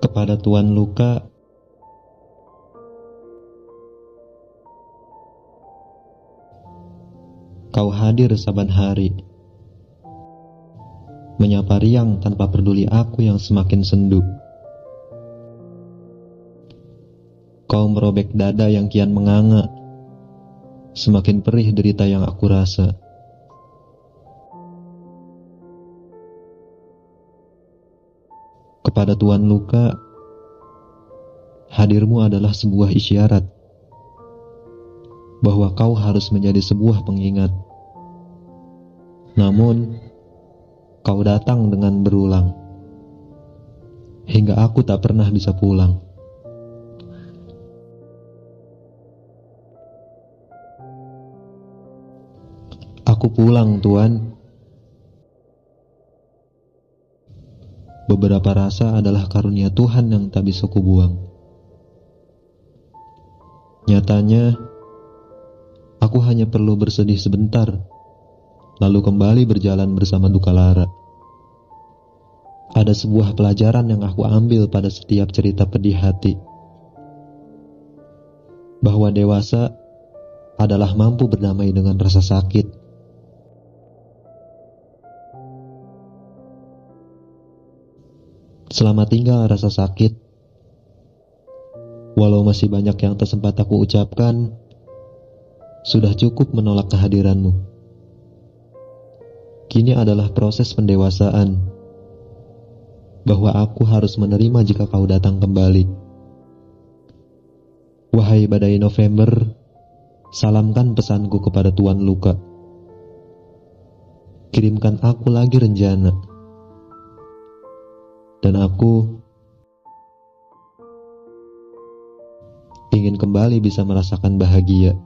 kepada Tuan Luka. Kau hadir saban hari. Menyapa riang tanpa peduli aku yang semakin sendu. Kau merobek dada yang kian menganga. Semakin perih derita yang aku rasa Kepada Tuan Luka, hadirmu adalah sebuah isyarat bahwa kau harus menjadi sebuah pengingat. Namun, kau datang dengan berulang, hingga aku tak pernah bisa pulang. Aku pulang, Tuan. Beberapa rasa adalah karunia Tuhan yang tak bisa kubuang. Nyatanya, aku hanya perlu bersedih sebentar, lalu kembali berjalan bersama duka lara. Ada sebuah pelajaran yang aku ambil pada setiap cerita pedih hati. Bahwa dewasa adalah mampu berdamai dengan rasa sakit Selamat tinggal rasa sakit. Walau masih banyak yang tersempat aku ucapkan, sudah cukup menolak kehadiranmu. Kini adalah proses pendewasaan, bahwa aku harus menerima jika kau datang kembali. Wahai badai November, salamkan pesanku kepada Tuan Luka. Kirimkan aku lagi renjana dan aku ingin kembali bisa merasakan bahagia.